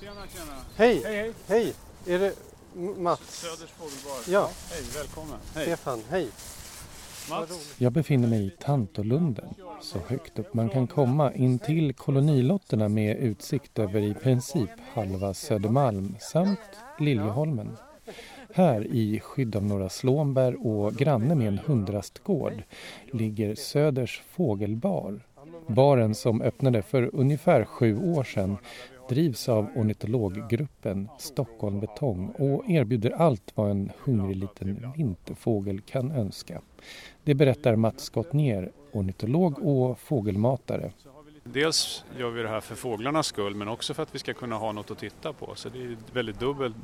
Tjena, tjena. Hej! Hej, hej. Hej! Är det Mats? Söders fågelbar. Ja. Hej, välkommen. Hej. Stefan, hej! Mats. Jag befinner mig i Tantolunden, så högt upp man kan komma in till kolonilotterna med utsikt över i princip halva Södermalm samt Liljeholmen. Här i skydd av några slånbär och granne med en hundrastgård ligger Söders fågelbar. Baren som öppnade för ungefär sju år sedan drivs av ornitologgruppen Stockholm Betong och erbjuder allt vad en hungrig liten vinterfågel kan önska. Det berättar Mats Skottner, ornitolog och fågelmatare. Dels gör vi det här för fåglarnas skull men också för att vi ska kunna ha något att titta på. Så det är ett väldigt dubbelt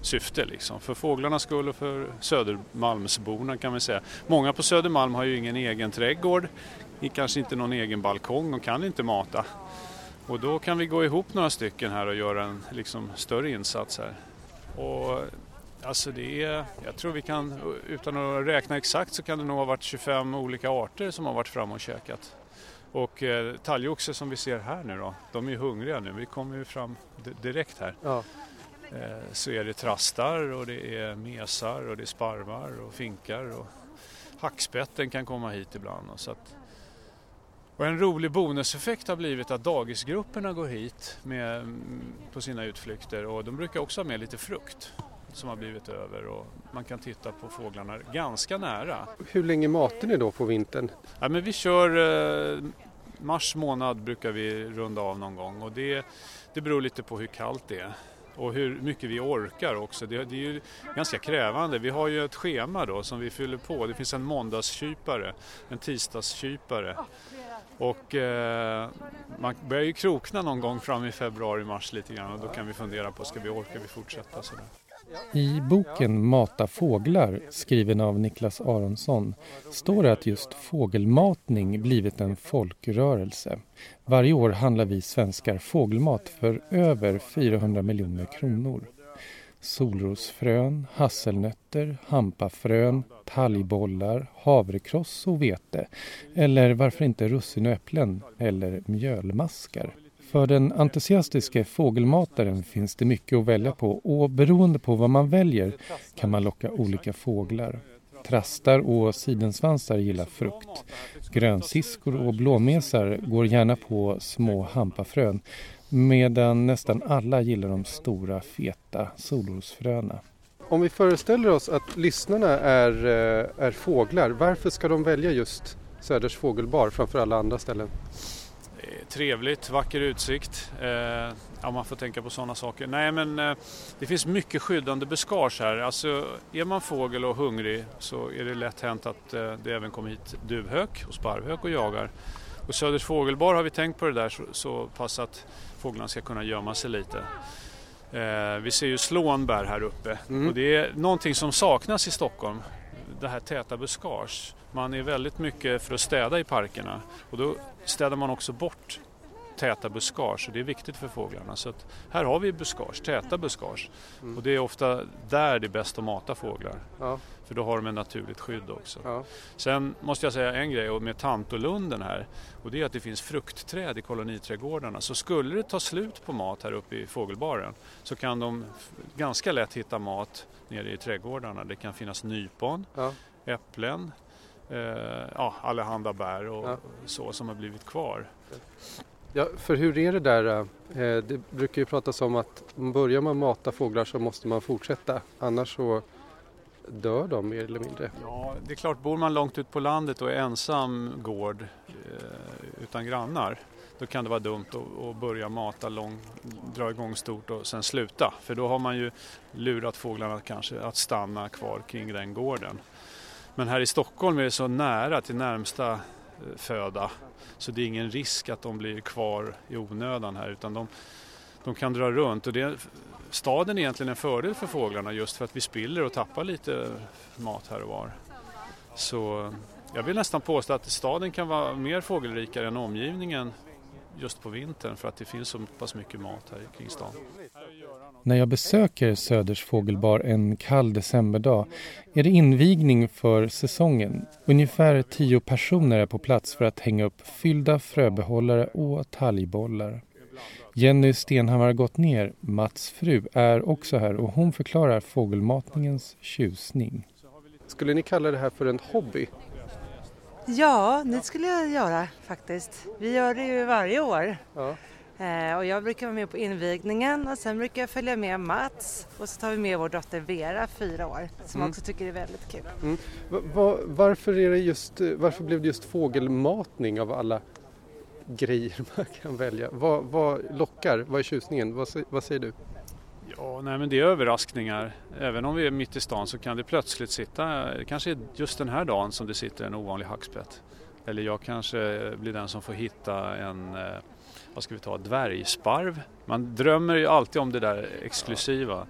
syfte liksom. För fåglarnas skull och för Södermalmsborna kan vi säga. Många på Södermalm har ju ingen egen trädgård, kanske inte någon egen balkong och kan inte mata. Och då kan vi gå ihop några stycken här och göra en liksom, större insats här. Och alltså det är, jag tror vi kan, utan att räkna exakt så kan det nog ha varit 25 olika arter som har varit fram och käkat. Och eh, talgoxe som vi ser här nu då, de är hungriga nu. Vi kommer ju fram direkt här. Ja. Eh, så är det trastar och det är mesar och det är sparvar och finkar och hackspetten kan komma hit ibland. Och, så att, och en rolig bonuseffekt har blivit att dagisgrupperna går hit med, mm, på sina utflykter och de brukar också ha med lite frukt som har blivit över och man kan titta på fåglarna ganska nära. Hur länge matar ni då på vintern? Ja, men vi kör eh, mars månad brukar vi runda av någon gång och det, det beror lite på hur kallt det är och hur mycket vi orkar också. Det, det är ju ganska krävande. Vi har ju ett schema då som vi fyller på. Det finns en måndagskypare, en tisdagskypare och eh, man börjar ju krokna någon gång fram i februari-mars lite grann och då kan vi fundera på ska vi orka vi fortsätta sådär. I boken Mata fåglar, skriven av Niklas Aronsson, står det att just fågelmatning blivit en folkrörelse. Varje år handlar vi svenskar fågelmat för över 400 miljoner kronor. Solrosfrön, hasselnötter, hampafrön, talgbollar, havrekross och vete. Eller varför inte russin och äpplen eller mjölmaskar. För den entusiastiske fågelmataren finns det mycket att välja på och beroende på vad man väljer kan man locka olika fåglar. Trastar och sidensvansar gillar frukt. Grönsiskor och blåmesar går gärna på små hampafrön medan nästan alla gillar de stora feta solrosfröna. Om vi föreställer oss att lyssnarna är, eh, är fåglar, varför ska de välja just Söders fågelbar framför alla andra ställen? Trevligt, vacker utsikt. Eh, ja, man får tänka på sådana saker. Nej, men eh, det finns mycket skyddande buskage här. Alltså, är man fågel och hungrig så är det lätt hänt att eh, det även kommer hit duvhök och sparvhök och jagar. Och Söders fågelbar har vi tänkt på det där så, så pass att fåglarna ska kunna gömma sig lite. Eh, vi ser ju slånbär här uppe Mm. och det är någonting som saknas i Stockholm. Det här täta buskage. Man är väldigt mycket för att städa i parkerna och då städar man också bort täta buskage och det är viktigt för fåglarna. Så här har vi buskage, täta buskage Mm. och det är ofta där det är bäst att mata fåglar. Ja, För då har de ett naturligt skydd också. ja. Sen måste jag säga en grej och med Tantolunden här och det är att det finns fruktträd i koloniträdgårdarna. Så skulle det ta slut på mat här uppe i fågelbaren så kan de ganska lätt hitta mat nere i trädgårdarna. Det kan finnas nypon, Ja. äpplen, eh, ja, allehanda bär och Ja. så som har blivit kvar. Ja, för hur är det där? Eh, det brukar ju pratas om att börjar man mata fåglar så måste man fortsätta. Annars så dör de mer eller mindre. Ja, det är klart, bor man långt ut på landet och är ensam gård eh, utan grannar då kan det vara dumt att, börja mata lång, dra igång stort och sen sluta. För då har man ju lurat fåglarna kanske att stanna kvar kring den gården. Men här i Stockholm är det så nära till närmsta föda så det är ingen risk att de blir kvar i onödan här utan de, de kan dra runt. Och det, staden är egentligen en fördel för fåglarna just för att vi spiller och tappar lite mat här och var. Så jag vill nästan påstå att staden kan vara mer fågelrikare än omgivningen just på vintern för att det finns så pass mycket mat här kring stan. När jag besöker Söders fågelbar en kall decemberdag är det invigning för säsongen. Ungefär tio personer är på plats för att hänga upp fyllda fröbehållare och talgbollar. Jenny Stenhammar gått ner, Mats fru, är också här och hon förklarar fågelmatningens tjusning. Skulle ni kalla det här för en hobby? Ja, det skulle jag göra faktiskt. Vi gör det ju varje år. Ja. Eh, och jag brukar vara med på invigningen och sen brukar jag följa med Mats och så tar vi med vår dotter Vera, fyra år, som Mm. också tycker det är väldigt kul. Mm. Va, va, varför, är det just, varför blev det just fågelmatning av alla grejer man kan välja? Vad, vad lockar? Vad är tjusningen? Vad, vad säger du? Ja, nej men det är överraskningar. Även om vi är mitt i stan så kan det plötsligt sitta, det kanske är just den här dagen som det sitter en ovanlig hackspett. Eller jag kanske blir den som får hitta en, eh, vad ska vi ta, dvärgsparv. Man drömmer ju alltid om det där exklusiva.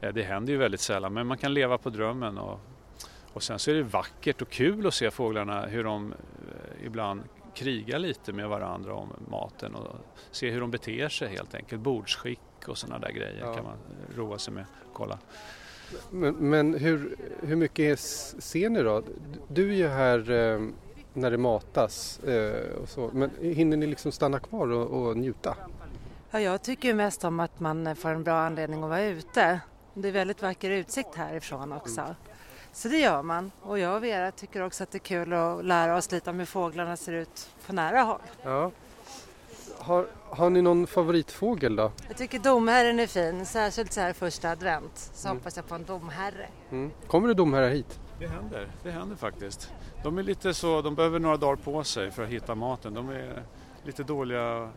Eh, Det händer ju väldigt sällan men man kan leva på drömmen. Och, och sen så är det vackert och kul att se fåglarna hur de eh, ibland krigar lite med varandra om maten och se hur de beter sig helt enkelt. Bordsskick och sådana där grejer Ja. kan man roa sig med kolla. Men, men hur, hur mycket ser ni då? Du är ju här eh, när det matas eh, och så. Men hinner ni liksom stanna kvar och, och njuta? Ja, jag tycker mest om att man får en bra anledning att vara ute. Det är väldigt vacker utsikt härifrån också. Så det gör man. Och jag och Vera tycker också att det är kul att lära oss lite om hur fåglarna ser ut på nära håll. Ja. Har, har ni någon favoritfågel då? Jag tycker domherren är fin, särskilt så här första advent. Så Mm. hoppas jag på en domherre. Mm. Kommer det domherrar hit? Det händer, det händer faktiskt. De är lite så, de behöver några dagar på sig för att hitta maten. De är lite dåliga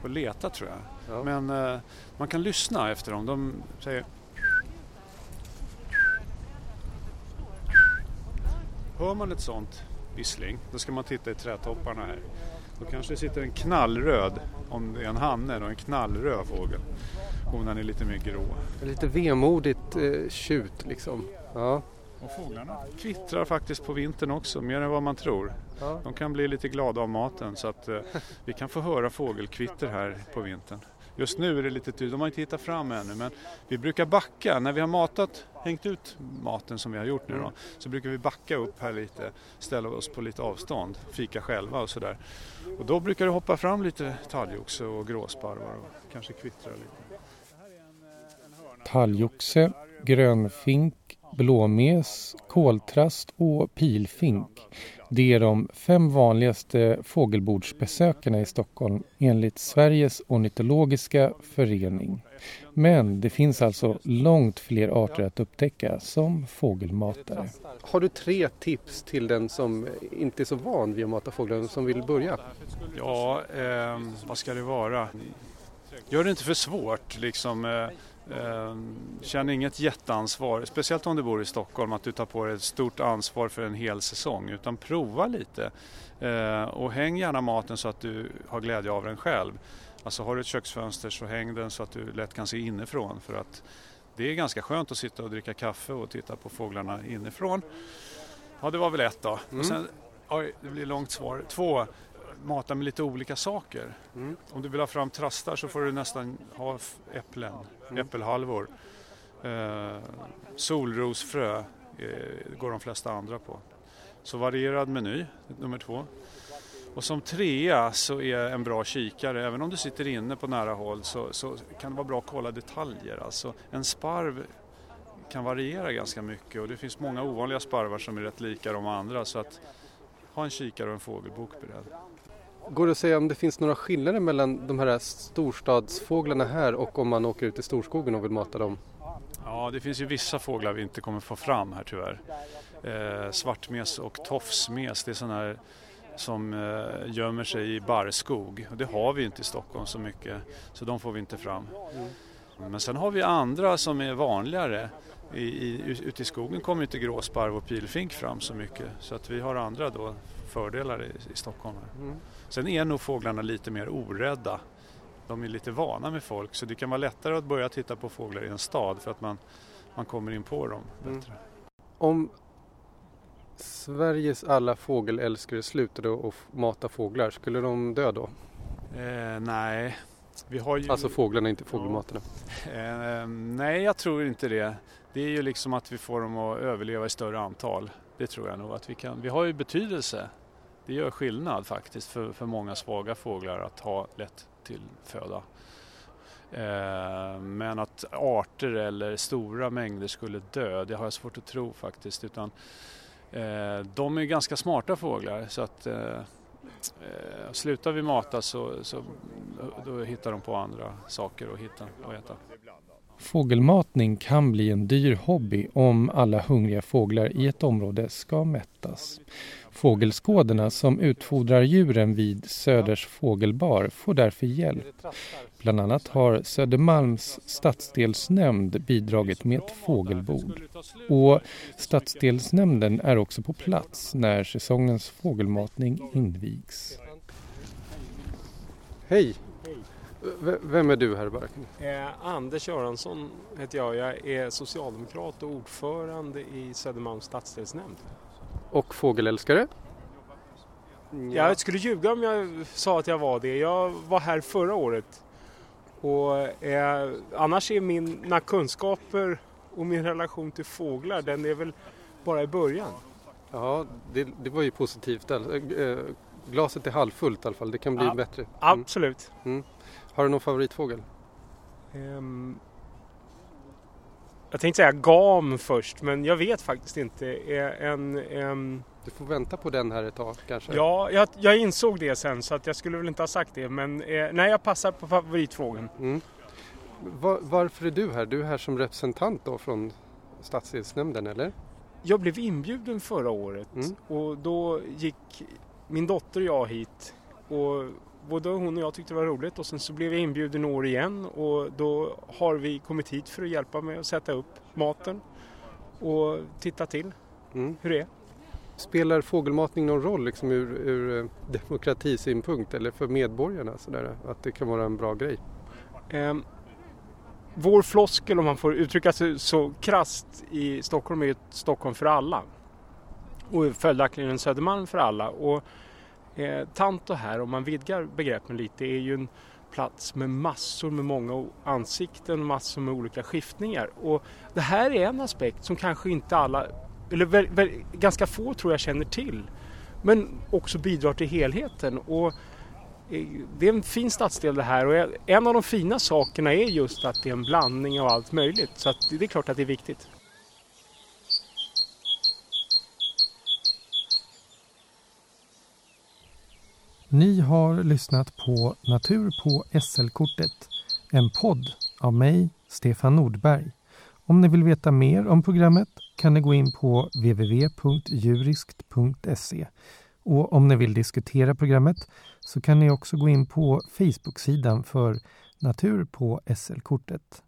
på att leta tror jag. Ja. Men eh, man kan lyssna efter dem. De säger Hör man ett sånt vissling, då ska man titta i trädtopparna här. Då kanske det sitter en knallröd, om det är en hanne, och en knallröd fågel. Honan är lite mer grå. Lite vemodigt eh, tjut liksom. Ja. Och fåglarna kvittrar faktiskt på vintern också, mer än vad man tror. ja. De kan bli lite glada av maten så att eh, vi kan få höra fågelkvitter här på vintern. Just nu är det lite tyst, de har inte hittat fram ännu men vi brukar backa när vi har matat, hängt ut maten som vi har gjort nu då, Mm. så brukar vi backa upp här lite, ställa oss på lite avstånd, fika själva och sådär. Och då brukar det hoppa fram lite talgoxe och gråsparvar och kanske kvittra lite. Talgoxe, grönfink, blåmes, koltrast och pilfink. Det är de fem vanligaste fågelbordsbesökarna i Stockholm enligt Sveriges ornitologiska förening. Men det finns alltså långt fler arter att upptäcka som fågelmatare. Har du tre tips till den som inte är så van vid att mata fåglar som vill börja? Ja, ehm, vad ska det vara? Gör det inte för svårt liksom. Eh, eh, känn inget jätteansvar, speciellt om du bor i Stockholm, att du tar på dig ett stort ansvar för en hel säsong. Utan prova lite. Eh, och häng gärna maten så att du har glädje av den själv. Alltså har du ett köksfönster så häng den så att du lätt kan se inifrån. För att det är ganska skönt att sitta och dricka kaffe och titta på fåglarna inifrån. Ja, det var väl ett då. Mm. Och sen, oj, det blir långt svar. Två, mata med lite olika saker. Mm. Om du vill ha fram trastar så får du nästan ha äpplen, Mm. äppelhalvor. Eh, solrosfrö eh, går de flesta andra på. Så varierad meny, nummer två. Och som trea så är en bra kikare, även om du sitter inne på nära håll så, så kan det vara bra att kolla detaljer. Alltså en sparv kan variera ganska mycket och det finns många ovanliga sparvar som är rätt lika de andra så att ha en kikare och en fågelbok beredd. Går det att säga om det finns några skillnader mellan de här storstadsfåglarna här och om man åker ut i storskogen och vill mata dem? Ja, det finns ju vissa fåglar vi inte kommer få fram här tyvärr. Eh, svartmes och tofsmes, det är sådana här som eh, gömmer sig i barrskog. Och det har vi inte i Stockholm så mycket, så de får vi inte fram. Men sen har vi andra som är vanligare. I, i, ute i skogen kommer inte gråsparv och pilfink fram så mycket, så att vi har andra då fördelar i, i Stockholm. Här. Mm. Sen är nog fåglarna lite mer orädda. De är lite vana med folk så det kan vara lättare att börja titta på fåglar i en stad för att man, man kommer in på dem Mm. bättre. Om Sveriges alla fågelälskare slutade att mata fåglar, skulle de dö då? Eh, nej, vi har ju... Alltså fåglarna, inte fågelmaterna? Eh, nej, jag tror inte det. Det är ju liksom att vi får dem att överleva i större antal. Det tror jag nog att vi kan. Vi har ju betydelse. Det gör skillnad faktiskt för, för många svaga fåglar att ha lätt till föda. Eh, men att arter eller stora mängder skulle dö, det har jag svårt att tro faktiskt. Utan, eh, de är ganska smarta fåglar så att eh, slutar vi mata så, så då hittar de på andra saker att hitta och äta. Fågelmatning kan bli en dyr hobby om alla hungriga fåglar i ett område ska mättas. Fågelskådarna som utfodrar djuren vid Söders fågelbar får därför hjälp. Bland annat har Södermalms stadsdelsnämnd bidragit med ett fågelbord. Och stadsdelsnämnden är också på plats när säsongens fågelmatning invigs. Hej! V vem är du här i Baracken? Eh, Anders Göransson heter jag. Jag är socialdemokrat och ordförande i Södermalms stadsdelsnämnd. Och fågelälskare? Ja. Jag skulle ljuga om jag sa att jag var det. Jag var här förra året. Och eh, annars är mina kunskaper och min relation till fåglar, den är väl bara i början. Ja, det, det var ju positivt. Eh, glaset är halvfullt i alla fall, det kan bli ja, bättre. Mm. Absolut. Mm. Har du någon favoritfågel? Um, jag tänkte säga gam först men jag vet faktiskt inte. En, en, du får vänta på den här ett tag kanske? Ja, jag, jag insåg det sen så att jag skulle väl inte ha sagt det. Men eh, nej, jag passar på favoritfågeln. Mm. Var, varför är du här? Du är här som representant då från stadsdelsnämnden eller? Jag blev inbjuden förra året mm. och då gick min dotter och jag hit. Och både hon och jag tyckte det var roligt och sen så blev jag inbjuden år igen och då har vi kommit hit för att hjälpa med att sätta upp maten och titta till mm. hur det är. Spelar fågelmatning någon roll liksom ur, ur eh, demokratisynpunkt eller för medborgarna sådär, att det kan vara en bra grej? Eh, vår floskel om man får uttrycka sig så krast i Stockholm är ju Stockholm för alla och följaktligen en Södermalm för alla. Och Eh, Tanto här, om man vidgar begreppen lite, är ju en plats med massor med många ansikten och massor med olika skiftningar. Och det här är en aspekt som kanske inte alla, eller väl, väl, ganska få tror jag känner till. Men också bidrar till helheten. Och eh, det är en fin stadsdel det här och en av de fina sakerna är just att det är en blandning av allt möjligt. Så det är klart att det är viktigt. Ni har lyssnat på Natur på SL-kortet, en podd av mig, Stefan Nordberg. Om ni vill veta mer om programmet kan ni gå in på www.juriskt.se. Och om ni vill diskutera programmet så kan ni också gå in på Facebook-sidan för Natur på SL-kortet.